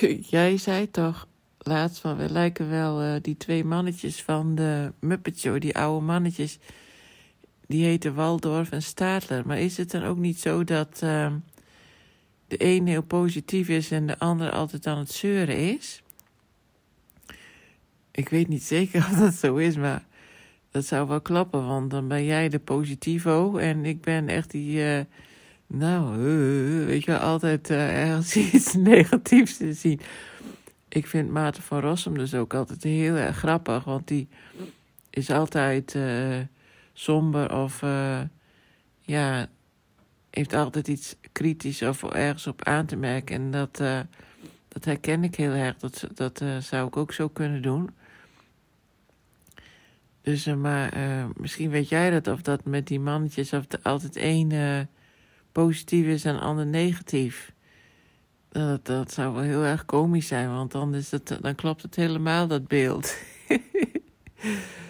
Jij zei toch laatst van, we lijken wel uh, die twee mannetjes van de Muppet Show, die oude mannetjes. Die heten Waldorf en Stadler. Maar is het dan ook niet zo dat uh, de een heel positief is en de ander altijd aan het zeuren is? Ik weet niet zeker of dat zo is, maar dat zou wel klappen. Want dan ben jij de positivo en ik ben echt die... Uh, nou, weet je, altijd ergens iets negatiefs te zien ik vind Maarten van Rossum dus ook altijd heel erg grappig, want die is altijd uh, somber of ja, heeft altijd iets kritisch of ergens op aan te merken. En dat, uh, dat herken ik heel erg. Dat, dat zou ik ook zo kunnen doen. Dus, maar misschien weet jij dat, of dat met die mannetjes, of er altijd één positief is en de ander negatief. Dat, dat zou wel heel erg komisch zijn, want dan, is het, dan klopt het helemaal, dat beeld.